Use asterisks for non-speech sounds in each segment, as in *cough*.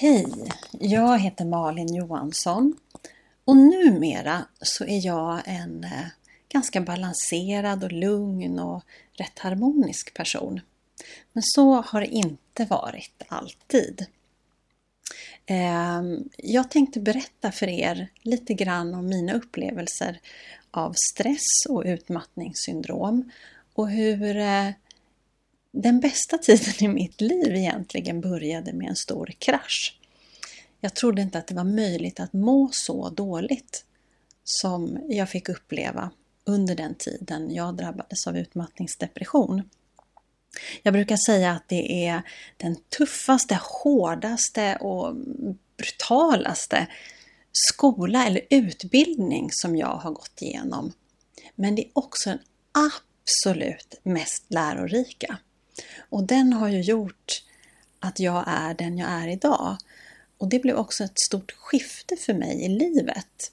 Hej! Jag heter Malin Johansson och numera så är jag en eh, ganska balanserad och lugn och rätt harmonisk person. Men så har det inte varit alltid. Ehm, jag tänkte berätta för er lite grann om mina upplevelser av stress och utmattningssyndrom och hur eh, den bästa tiden i mitt liv egentligen började med en stor krasch. Jag trodde inte att det var möjligt att må så dåligt som jag fick uppleva under den tiden jag drabbades av utmattningsdepression. Jag brukar säga att det är den tuffaste, hårdaste och brutalaste skola eller utbildning som jag har gått igenom. Men det är också den absolut mest lärorika. Och den har ju gjort att jag är den jag är idag. Och det blev också ett stort skifte för mig i livet.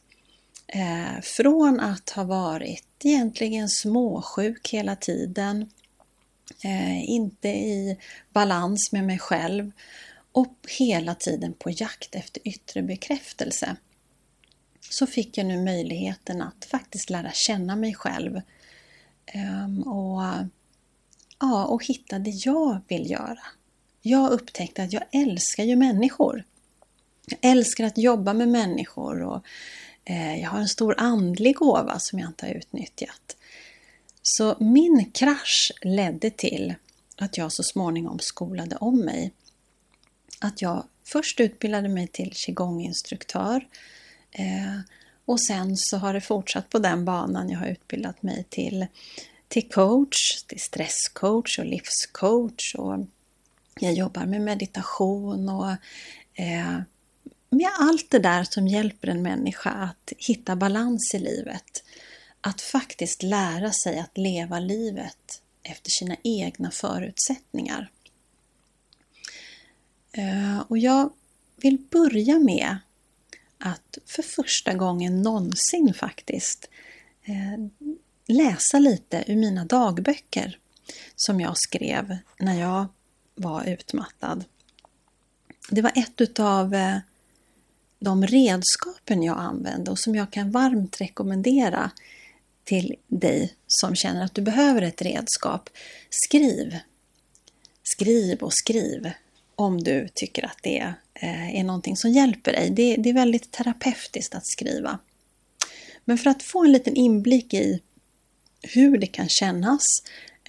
Eh, från att ha varit egentligen småsjuk hela tiden, eh, inte i balans med mig själv och hela tiden på jakt efter yttre bekräftelse så fick jag nu möjligheten att faktiskt lära känna mig själv ehm, och, ja, och hitta det jag vill göra. Jag upptäckte att jag älskar ju människor. Jag älskar att jobba med människor och eh, jag har en stor andlig gåva som jag inte har utnyttjat. Så min krasch ledde till att jag så småningom skolade om mig. Att jag först utbildade mig till qigonginstruktör eh, och sen så har det fortsatt på den banan. Jag har utbildat mig till, till coach, till stresscoach och livscoach och jag jobbar med meditation och eh, med allt det där som hjälper en människa att hitta balans i livet. Att faktiskt lära sig att leva livet efter sina egna förutsättningar. Eh, och jag vill börja med att för första gången någonsin faktiskt eh, läsa lite ur mina dagböcker som jag skrev när jag var utmattad. Det var ett utav eh, de redskapen jag använde och som jag kan varmt rekommendera till dig som känner att du behöver ett redskap. Skriv! Skriv och skriv om du tycker att det eh, är någonting som hjälper dig. Det, det är väldigt terapeutiskt att skriva. Men för att få en liten inblick i hur det kan kännas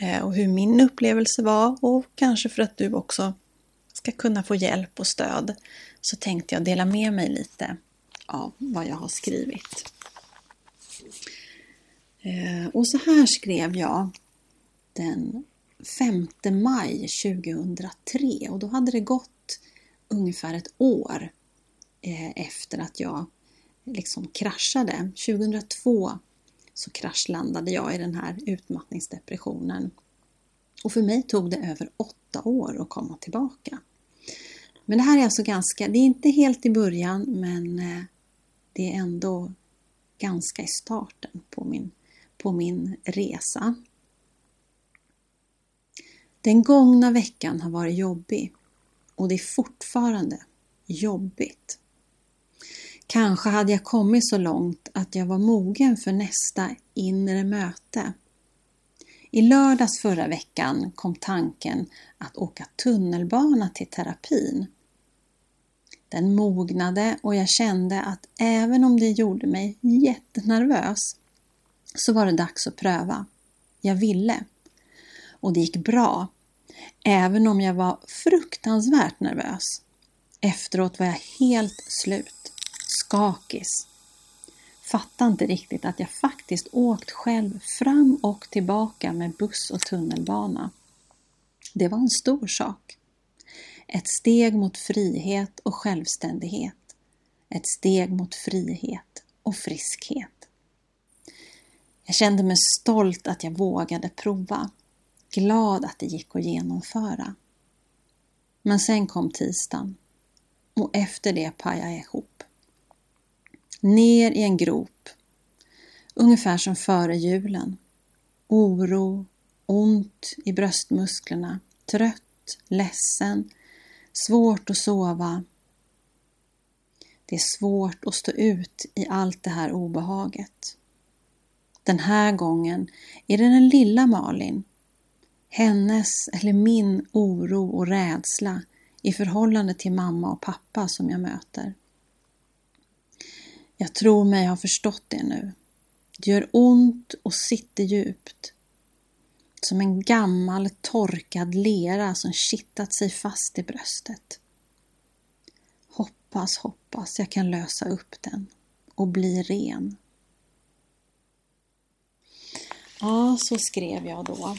eh, och hur min upplevelse var och kanske för att du också ska kunna få hjälp och stöd så tänkte jag dela med mig lite av vad jag har skrivit. Eh, och så här skrev jag den 5 maj 2003 och då hade det gått ungefär ett år eh, efter att jag liksom kraschade. 2002 så kraschlandade jag i den här utmattningsdepressionen. Och för mig tog det över åtta år att komma tillbaka. Men det här är alltså ganska, det är inte helt i början men eh, det är ändå ganska i starten på min, på min resa. Den gångna veckan har varit jobbig och det är fortfarande jobbigt. Kanske hade jag kommit så långt att jag var mogen för nästa inre möte. I lördags förra veckan kom tanken att åka tunnelbana till terapin. Den mognade och jag kände att även om det gjorde mig jättenervös så var det dags att pröva. Jag ville. Och det gick bra. Även om jag var fruktansvärt nervös. Efteråt var jag helt slut. Skakis. Fattade inte riktigt att jag faktiskt åkt själv fram och tillbaka med buss och tunnelbana. Det var en stor sak. Ett steg mot frihet och självständighet. Ett steg mot frihet och friskhet. Jag kände mig stolt att jag vågade prova. Glad att det gick att genomföra. Men sen kom tisdagen och efter det pajade jag ihop. Ner i en grop. Ungefär som före julen. Oro, ont i bröstmusklerna, trött, ledsen, svårt att sova. Det är svårt att stå ut i allt det här obehaget. Den här gången är det den lilla Malin, hennes eller min oro och rädsla i förhållande till mamma och pappa som jag möter. Jag tror mig ha förstått det nu. Det gör ont och sitter djupt. Som en gammal torkad lera som kittat sig fast i bröstet. Hoppas, hoppas jag kan lösa upp den och bli ren. Ja, så skrev jag då.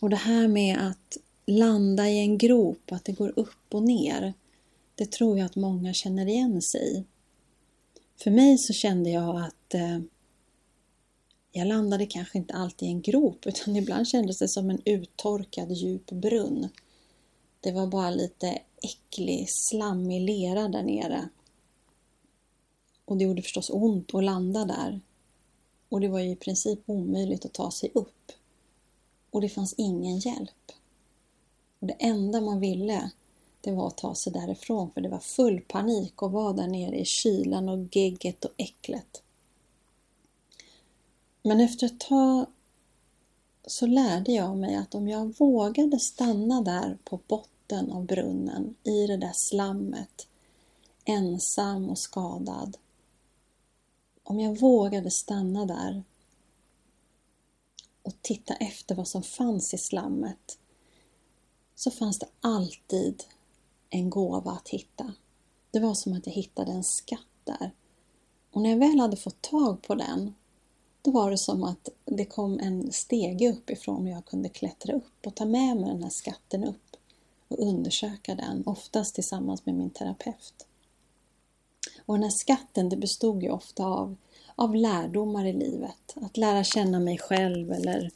Och det här med att landa i en grop, att det går upp och ner, det tror jag att många känner igen sig i. För mig så kände jag att eh, jag landade kanske inte alltid i en grop *laughs* utan ibland kändes det som en uttorkad djup brunn. Det var bara lite äcklig, slammig lera där nere. Och det gjorde förstås ont att landa där. Och det var ju i princip omöjligt att ta sig upp. Och det fanns ingen hjälp. Och det enda man ville, det var att ta sig därifrån för det var full panik att vara där nere i kylan och gegget och äcklet. Men efter ett tag så lärde jag mig att om jag vågade stanna där på botten av brunnen, i det där slammet, ensam och skadad. Om jag vågade stanna där och titta efter vad som fanns i slammet så fanns det alltid en gåva att hitta. Det var som att jag hittade en skatt där. Och när jag väl hade fått tag på den då var det som att det kom en stege uppifrån och jag kunde klättra upp och ta med mig den här skatten upp och undersöka den, oftast tillsammans med min terapeut. Och den här skatten det bestod ju ofta av, av lärdomar i livet. Att lära känna mig själv eller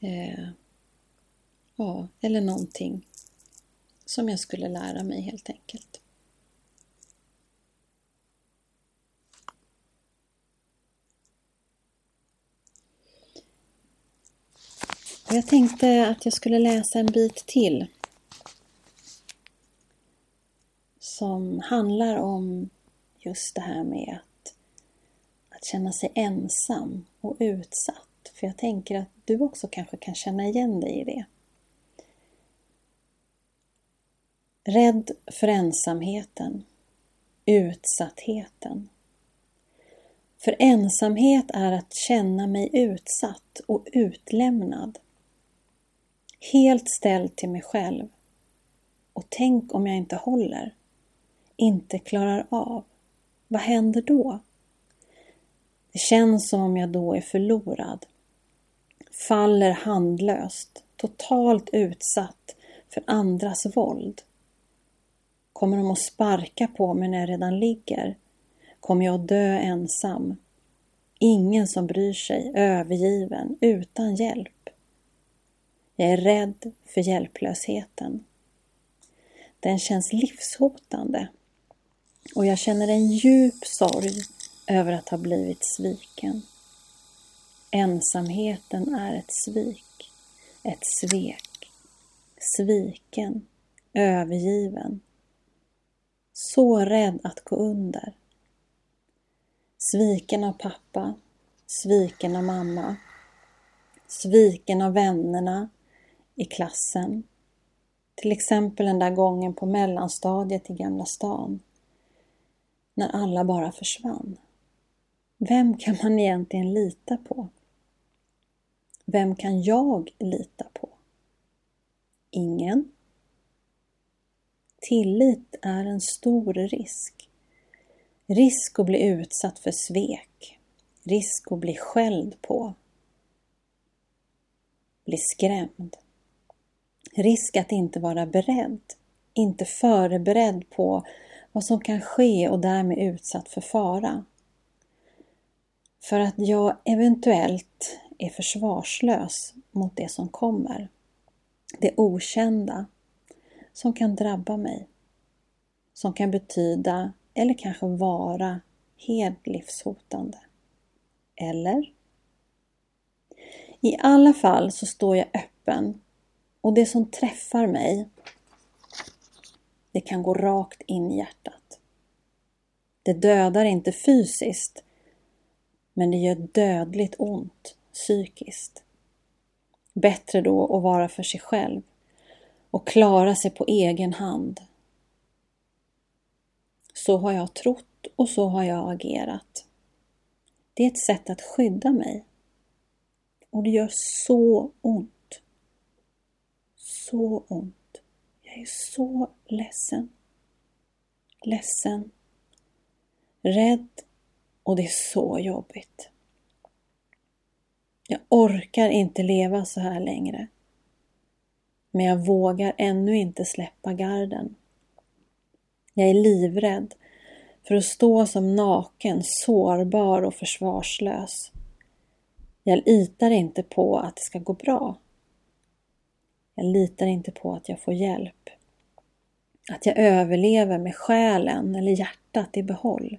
eh, ja, eller någonting som jag skulle lära mig helt enkelt. Jag tänkte att jag skulle läsa en bit till som handlar om just det här med att, att känna sig ensam och utsatt. För jag tänker att du också kanske kan känna igen dig i det. Rädd för ensamheten, utsattheten. För ensamhet är att känna mig utsatt och utlämnad. Helt ställd till mig själv. Och tänk om jag inte håller, inte klarar av. Vad händer då? Det känns som om jag då är förlorad. Faller handlöst, totalt utsatt för andras våld. Kommer de att sparka på mig när jag redan ligger? Kommer jag att dö ensam? Ingen som bryr sig, övergiven, utan hjälp. Jag är rädd för hjälplösheten. Den känns livshotande och jag känner en djup sorg över att ha blivit sviken. Ensamheten är ett svik, ett svek. Sviken, övergiven. Så rädd att gå under. Sviken av pappa, sviken av mamma, sviken av vännerna, i klassen. Till exempel den där gången på mellanstadiet i Gamla stan. När alla bara försvann. Vem kan man egentligen lita på? Vem kan jag lita på? Ingen. Tillit är en stor risk. Risk att bli utsatt för svek. Risk att bli skälld på. Bli skrämd. Risk att inte vara beredd inte förberedd på vad som kan ske och därmed utsatt för fara. För att jag eventuellt är försvarslös mot det som kommer. Det okända som kan drabba mig. Som kan betyda, eller kanske vara, helt livshotande. Eller? I alla fall så står jag öppen och det som träffar mig det kan gå rakt in i hjärtat. Det dödar inte fysiskt men det gör dödligt ont psykiskt. Bättre då att vara för sig själv och klara sig på egen hand. Så har jag trott och så har jag agerat. Det är ett sätt att skydda mig. Och det gör så ont. Så ont. Jag är så ledsen. Ledsen. Rädd och det är så jobbigt. Jag orkar inte leva så här längre. Men jag vågar ännu inte släppa garden. Jag är livrädd för att stå som naken, sårbar och försvarslös. Jag litar inte på att det ska gå bra. Jag litar inte på att jag får hjälp. Att jag överlever med själen eller hjärtat i behåll.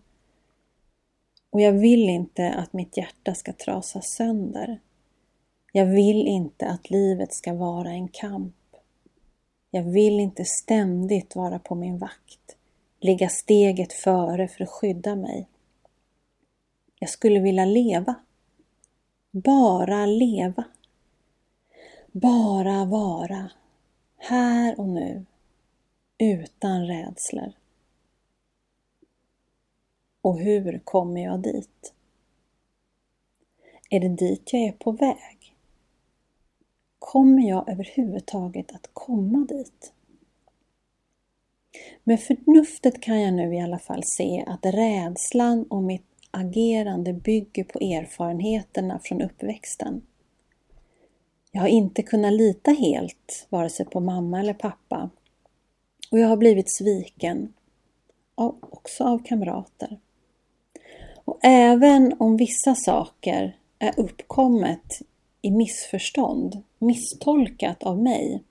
Och jag vill inte att mitt hjärta ska trasas sönder. Jag vill inte att livet ska vara en kamp. Jag vill inte ständigt vara på min vakt, ligga steget före för att skydda mig. Jag skulle vilja leva. Bara leva. Bara vara. Här och nu. Utan rädslor. Och hur kommer jag dit? Är det dit jag är på väg? Kommer jag överhuvudtaget att komma dit? Med förnuftet kan jag nu i alla fall se att rädslan och mitt agerande bygger på erfarenheterna från uppväxten. Jag har inte kunnat lita helt, vare sig på mamma eller pappa. Och jag har blivit sviken, också av kamrater. Och även om vissa saker är uppkommet i missförstånd, misstolkat av mig.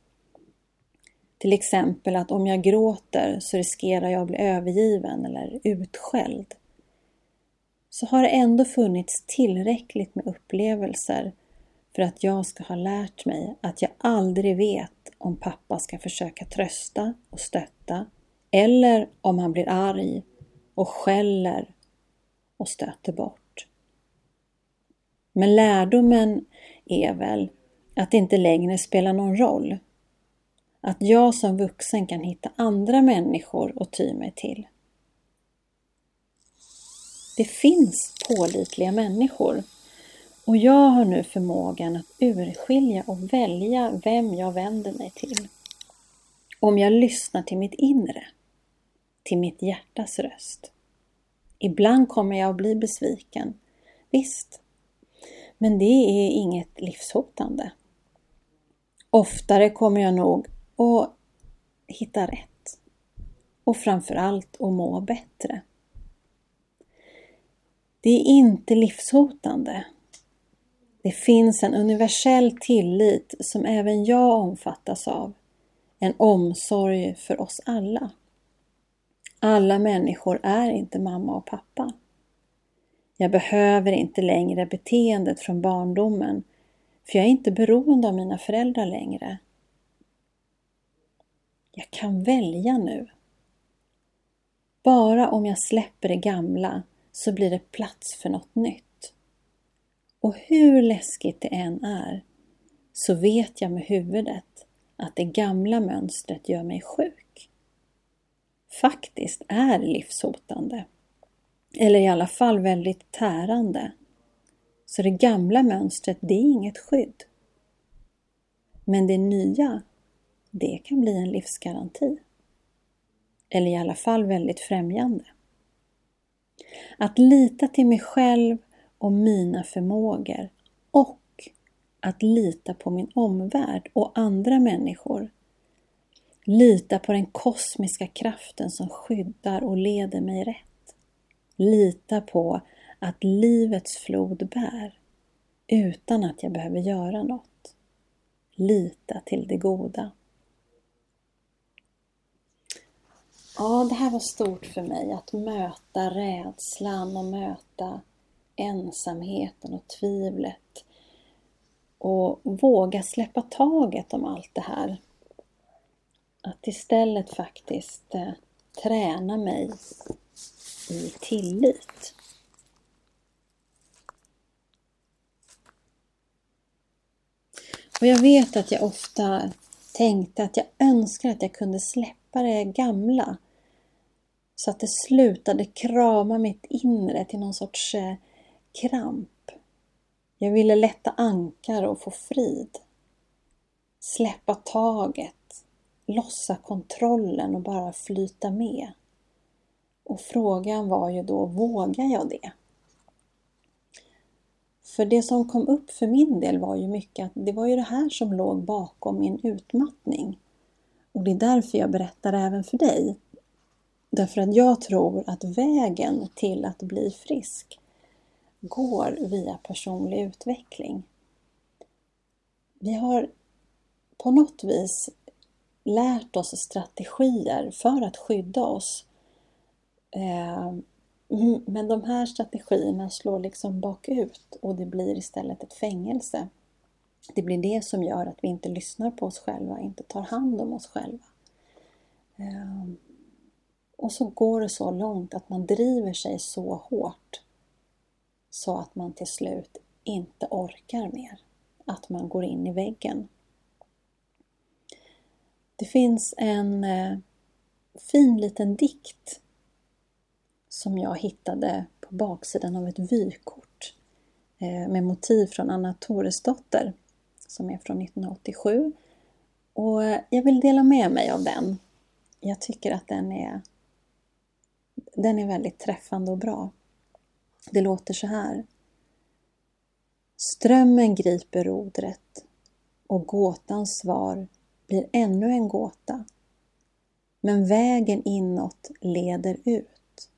Till exempel att om jag gråter så riskerar jag att bli övergiven eller utskälld. Så har det ändå funnits tillräckligt med upplevelser för att jag ska ha lärt mig att jag aldrig vet om pappa ska försöka trösta och stötta eller om han blir arg och skäller och stöter bort. Men lärdomen är väl att det inte längre spelar någon roll. Att jag som vuxen kan hitta andra människor att ty mig till. Det finns pålitliga människor och jag har nu förmågan att urskilja och välja vem jag vänder mig till. Om jag lyssnar till mitt inre, till mitt hjärtas röst. Ibland kommer jag att bli besviken, visst. Men det är inget livshotande. Oftare kommer jag nog att hitta rätt. Och framförallt att må bättre. Det är inte livshotande. Det finns en universell tillit som även jag omfattas av. En omsorg för oss alla. Alla människor är inte mamma och pappa. Jag behöver inte längre beteendet från barndomen för jag är inte beroende av mina föräldrar längre. Jag kan välja nu. Bara om jag släpper det gamla så blir det plats för något nytt. Och hur läskigt det än är så vet jag med huvudet att det gamla mönstret gör mig sjuk. Faktiskt är livshotande. Eller i alla fall väldigt tärande. Så det gamla mönstret, det är inget skydd. Men det nya, det kan bli en livsgaranti. Eller i alla fall väldigt främjande. Att lita till mig själv och mina förmågor och att lita på min omvärld och andra människor. Lita på den kosmiska kraften som skyddar och leder mig rätt. Lita på att livets flod bär utan att jag behöver göra något. Lita till det goda. Ja, det här var stort för mig att möta rädslan och möta ensamheten och tvivlet och våga släppa taget om allt det här. Att istället faktiskt eh, träna mig i tillit. Och jag vet att jag ofta tänkte att jag önskar att jag kunde släppa det gamla. Så att det slutade krama mitt inre till någon sorts eh, kramp. Jag ville lätta ankar och få frid. Släppa taget, lossa kontrollen och bara flyta med. Och frågan var ju då, vågar jag det? För det som kom upp för min del var ju mycket att det var ju det här som låg bakom min utmattning. Och det är därför jag berättar även för dig. Därför att jag tror att vägen till att bli frisk går via personlig utveckling. Vi har på något vis lärt oss strategier för att skydda oss. Eh, men de här strategierna slår liksom bakut och det blir istället ett fängelse. Det blir det som gör att vi inte lyssnar på oss själva, inte tar hand om oss själva. Eh, och så går det så långt att man driver sig så hårt så att man till slut inte orkar mer. Att man går in i väggen. Det finns en eh, fin liten dikt som jag hittade på baksidan av ett vykort eh, med motiv från Anna Toresdotter som är från 1987. Och eh, jag vill dela med mig av den. Jag tycker att den är, den är väldigt träffande och bra. Det låter så här. Strömmen griper rodret och gåtans svar blir ännu en gåta. Men vägen inåt leder ut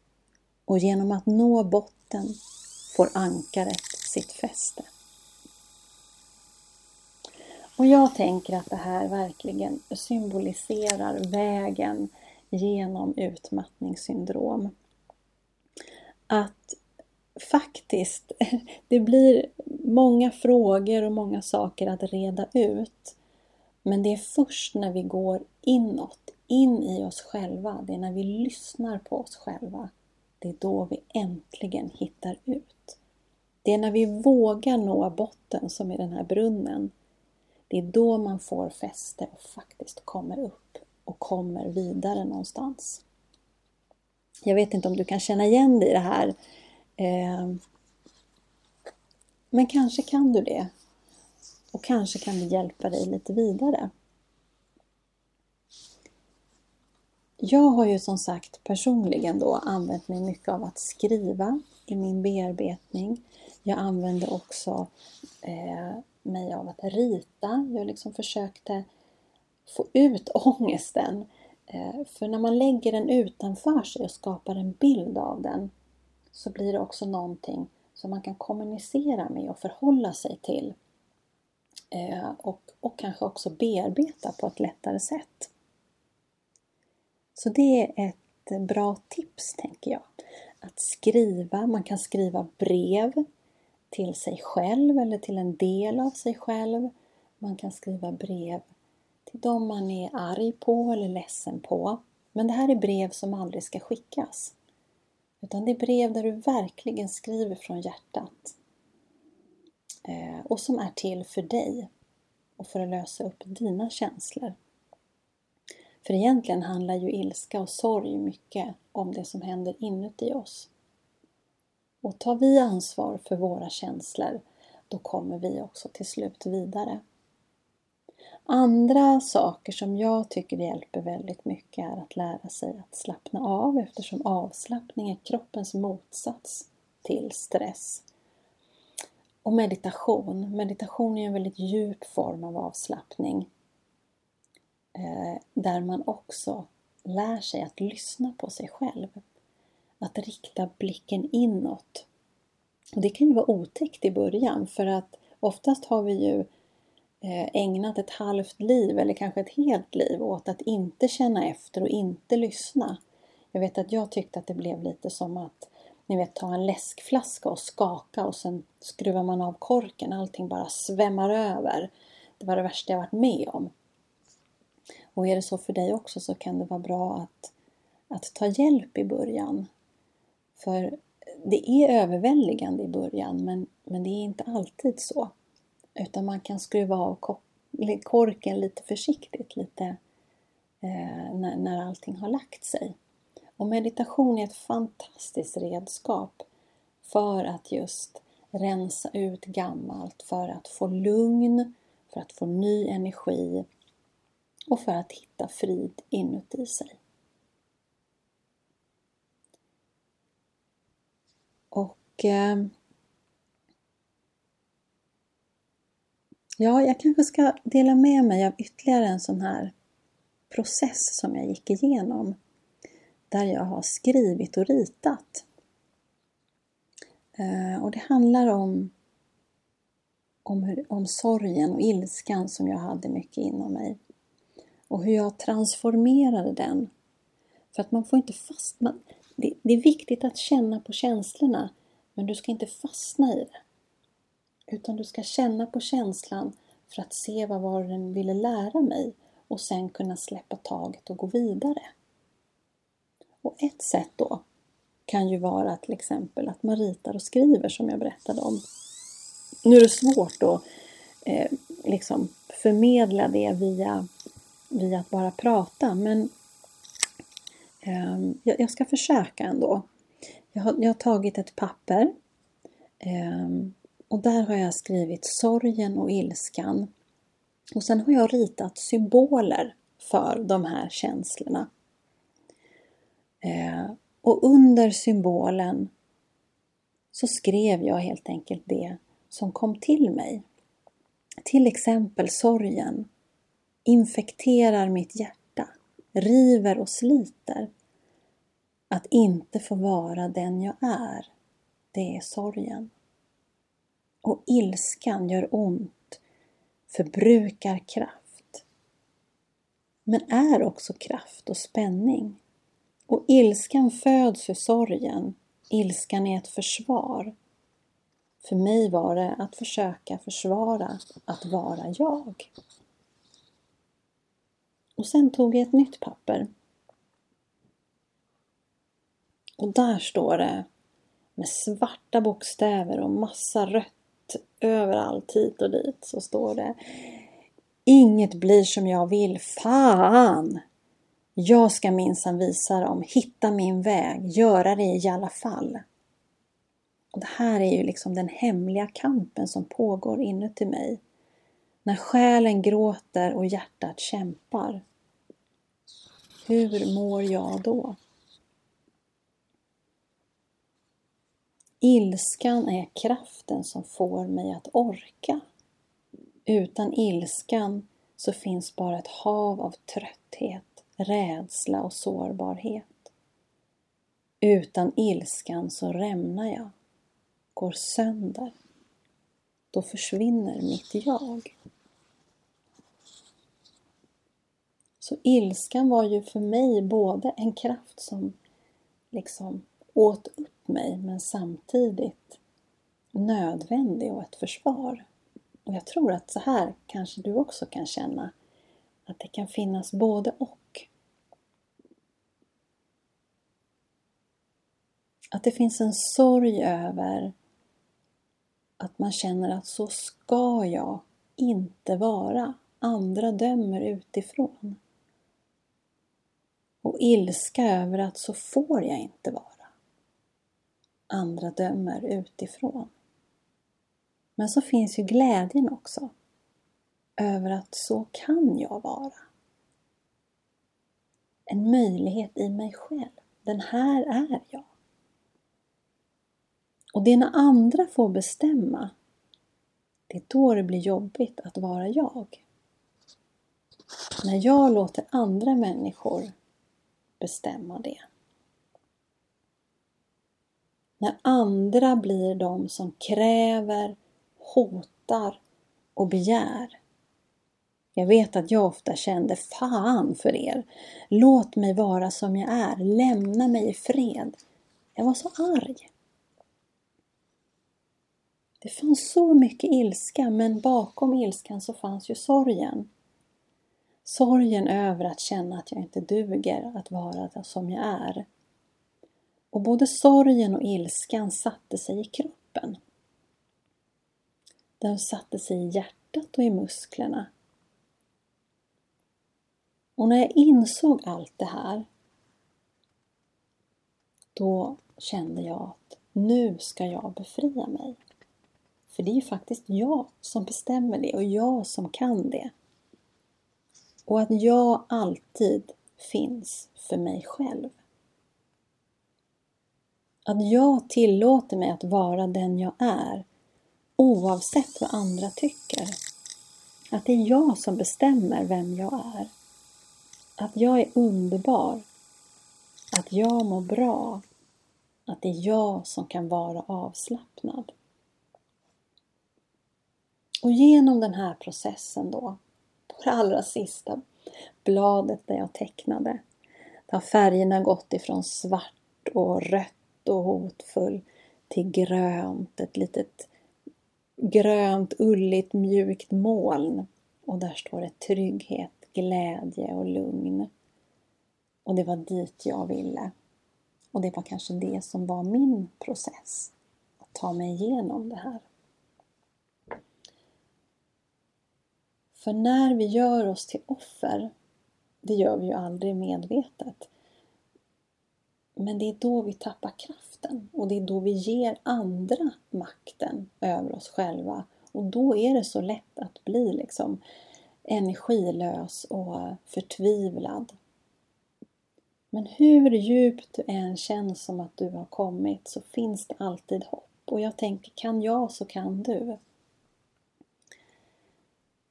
och genom att nå botten får ankaret sitt fäste. Och jag tänker att det här verkligen symboliserar vägen genom utmattningssyndrom. Att faktiskt, *laughs* det blir många frågor och många saker att reda ut. Men det är först när vi går inåt, in i oss själva, det är när vi lyssnar på oss själva, det är då vi äntligen hittar ut. Det är när vi vågar nå botten som i den här brunnen. Det är då man får fäste och faktiskt kommer upp och kommer vidare någonstans. Jag vet inte om du kan känna igen dig i det här Eh, men kanske kan du det. Och kanske kan det hjälpa dig lite vidare. Jag har ju som sagt personligen då använt mig mycket av att skriva i min bearbetning. Jag använde också eh, mig av att rita. Jag liksom försökte få ut *laughs* ångesten. Eh, för när man lägger den utanför sig och skapar en bild av den så blir det också någonting som man kan kommunicera med och förhålla sig till. Eh, och, och kanske också bearbeta på ett lättare sätt. Så det är ett bra tips, tänker jag. Att skriva, man kan skriva brev till sig själv eller till en del av sig själv. Man kan skriva brev till dem man är arg på eller ledsen på. Men det här är brev som aldrig ska skickas. Utan det är brev där du verkligen skriver från hjärtat. Eh, och som är till för dig och för att lösa upp dina känslor. För egentligen handlar ju ilska och sorg mycket om det som händer inuti oss. Och tar vi ansvar för våra känslor, då kommer vi också till slut vidare. Andra saker som jag tycker hjälper väldigt mycket är att lära sig att slappna av eftersom avslappning är kroppens motsats till stress. Och meditation. Meditation är en väldigt djup form av avslappning. Eh, där man också lär sig att lyssna på sig själv. Att rikta blicken inåt. Och det kan ju vara otäckt i början för att oftast har vi ju Eh, ägnat ett halvt liv eller kanske ett helt liv åt att inte känna efter och inte lyssna. Jag vet att jag tyckte att det blev lite som att ni vet, ta en läskflaska och skaka och sen skruvar man av korken. Allting bara svämmar över. Det var det värsta jag varit med om. Och är det så för dig också så kan det vara bra att, att ta hjälp i början. För det är överväldigande i början men, men det är inte alltid så. Utan man kan skruva av korken lite försiktigt, lite eh, när, när allting har lagt sig. Och meditation är ett fantastiskt redskap för att just rensa ut gammalt, för att få lugn, för att få ny energi och för att hitta frid inuti sig. Och eh, Ja, jag kanske ska dela med mig av ytterligare en sån här process som jag gick igenom där jag har skrivit och ritat. Eh, och det handlar om, om, hur, om sorgen och ilskan som jag hade mycket inom mig. Och hur jag transformerade den. För att man får inte fastna. Det, det är viktigt att känna på känslorna men du ska inte fastna i det. Utan du ska känna på känslan för att se vad var den ville lära mig och sen kunna släppa taget och gå vidare. Och ett sätt då kan ju vara till exempel att man ritar och skriver som jag berättade om. Nu är det svårt att eh, liksom förmedla det via, via att bara prata men eh, jag, jag, ska försöka ändå. Jag har, jag har tagit ett papper eh, och där har jag skrivit sorgen och ilskan. Och sen har jag ritat symboler för de här känslorna. Eh, och under symbolen så skrev jag helt enkelt det som kom till mig. Till exempel sorgen infekterar mitt hjärta, river och sliter. Att inte få vara den jag är, det är sorgen. Och ilskan gör ont, förbrukar kraft. Men är också kraft och spänning. Och ilskan föds ur sorgen. Ilskan är ett försvar. För mig var det att försöka försvara att vara jag. Och sen tog jag ett nytt papper. Och där står det med svarta bokstäver och massa rött överallt hit och dit så står det Inget blir som jag vill, fan! Jag ska minsann visa dem, hitta min väg, göra det i alla fall. Och det här är ju liksom den hemliga kampen som pågår inuti mig. När själen gråter och hjärtat kämpar. Hur mår jag då? Ilskan är kraften som får mig att orka. Utan ilskan så finns bara ett hav av trötthet, rädsla och sårbarhet. Utan ilskan så rämnar jag, går sönder. Då försvinner mitt jag. Så ilskan var ju för mig både en kraft som liksom åt upp mig men samtidigt nödvändig och ett försvar. Och jag tror att så här kanske du också kan känna att det kan finnas både och. Att det finns en sorg över att man känner att så ska jag inte vara. Andra dömer utifrån. Och ilska över att så får jag inte vara andra dömer utifrån. Men så finns ju glädjen också över att så kan jag vara. En möjlighet i mig själv. Den här är jag. Och det är när andra får bestämma, det är då det blir jobbigt att vara jag. när jag låter andra människor bestämma det. När andra blir de som kräver, hotar och begär. Jag vet att jag ofta kände fan för er. Låt mig vara som jag är. Lämna mig i fred. Jag var så arg. Det fanns så mycket ilska men bakom ilskan så fanns ju sorgen. Sorgen över att känna att jag inte duger att vara som jag är. Och både sorgen och ilskan satte sig i kroppen. Den satte sig i hjärtat och i musklerna. Och när jag insåg allt det här då kände jag att nu ska jag befria mig. För det är ju faktiskt jag som bestämmer det och jag som kan det. Och att jag alltid finns för mig själv. Att jag tillåter mig att vara den jag är oavsett vad andra tycker. Att det är jag som bestämmer vem jag är. Att jag är underbar. Att jag mår bra. Att det är jag som kan vara avslappnad. Och genom den här processen då, på det allra sista bladet där jag tecknade, där har färgerna gått ifrån svart och rött och hotfull till grönt, ett litet grönt, ulligt, mjukt moln. Och där står det trygghet, glädje och lugn. Och det var dit jag ville. Och det var kanske det som var min process. Att ta mig igenom det här. För när vi gör oss till offer, det gör vi ju aldrig medvetet, men det är då vi tappar kraften och det är då vi ger andra makten över oss själva. Och då är det så lätt att bli liksom energilös och förtvivlad. Men hur djupt du än känns som att du har kommit så finns det alltid hopp. Och jag tänker, kan jag så kan du.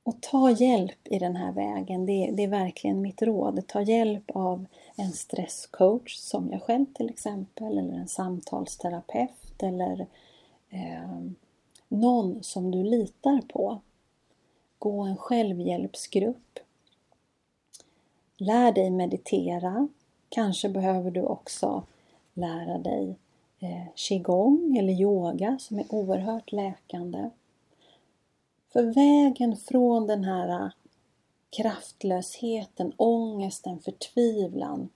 Och ta hjälp i den här vägen, det, det, är verkligen mitt råd. Ta hjälp av en stresscoach som jag själv till exempel, eller en samtalsterapeut eller eh, någon som du litar på. Gå en självhjälpsgrupp. Lär dig meditera. Kanske behöver du också lära dig eh, qigong eller yoga som är oerhört läkande. För vägen från den här kraftlösheten, ångesten, förtvivlan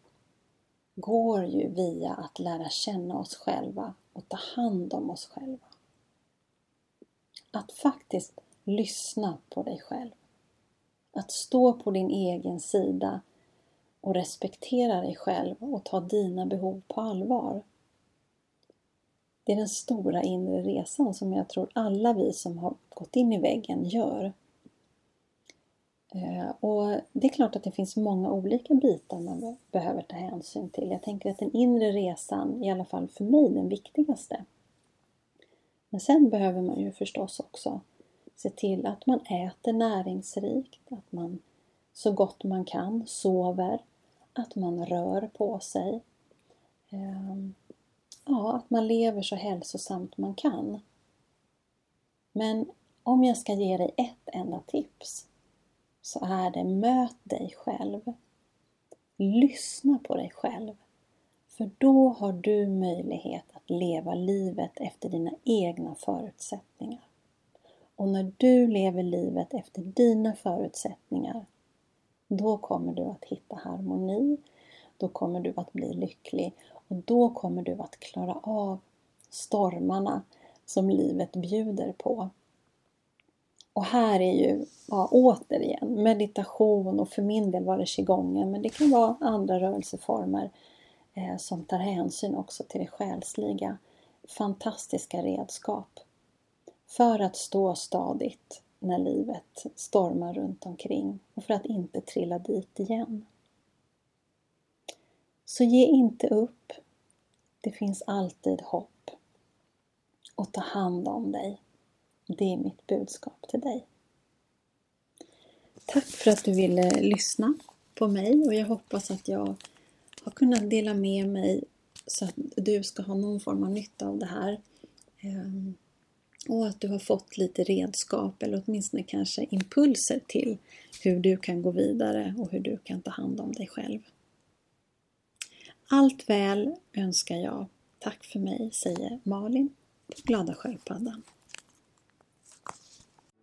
går ju via att lära känna oss själva och ta hand om oss själva. Att faktiskt lyssna på dig själv. Att stå på din egen sida och respektera dig själv och ta dina behov på allvar. Det är den stora inre resan som jag tror alla vi som har gått in i väggen gör. Eh, och Det är klart att det finns många olika bitar man behöver ta hänsyn till. Jag tänker att den inre resan, i alla fall för mig, den viktigaste. Men sen behöver man ju förstås också se till att man äter näringsrikt, att man så gott man kan sover, att man rör på sig. Ehm, ja, att man lever så hälsosamt man kan. Men om jag ska ge dig ett enda tips så är det möt dig själv. Lyssna på dig själv. För då har du möjlighet att leva livet efter dina egna förutsättningar. Och när du lever livet efter dina förutsättningar, då kommer du att hitta harmoni, då kommer du att bli lycklig och då kommer du att klara av stormarna som livet bjuder på. Och här är ju, ja, återigen, meditation och för min del var det qigongen, men det kan vara andra rörelseformer eh, som tar hänsyn också till det själsliga. Fantastiska redskap för att stå stadigt när livet stormar runt omkring och för att inte trilla dit igen. Så ge inte upp. Det finns alltid hopp. Och ta hand om dig. Det är mitt budskap till dig. Tack för att du ville lyssna på mig och jag hoppas att jag har kunnat dela med mig så att du ska ha någon form av nytta av det här. Ehm, och att du har fått lite redskap eller åtminstone kanske impulser till hur du kan gå vidare och hur du kan ta hand om dig själv. Allt väl önskar jag. Tack för mig, säger Malin på Glada Sköldpaddan.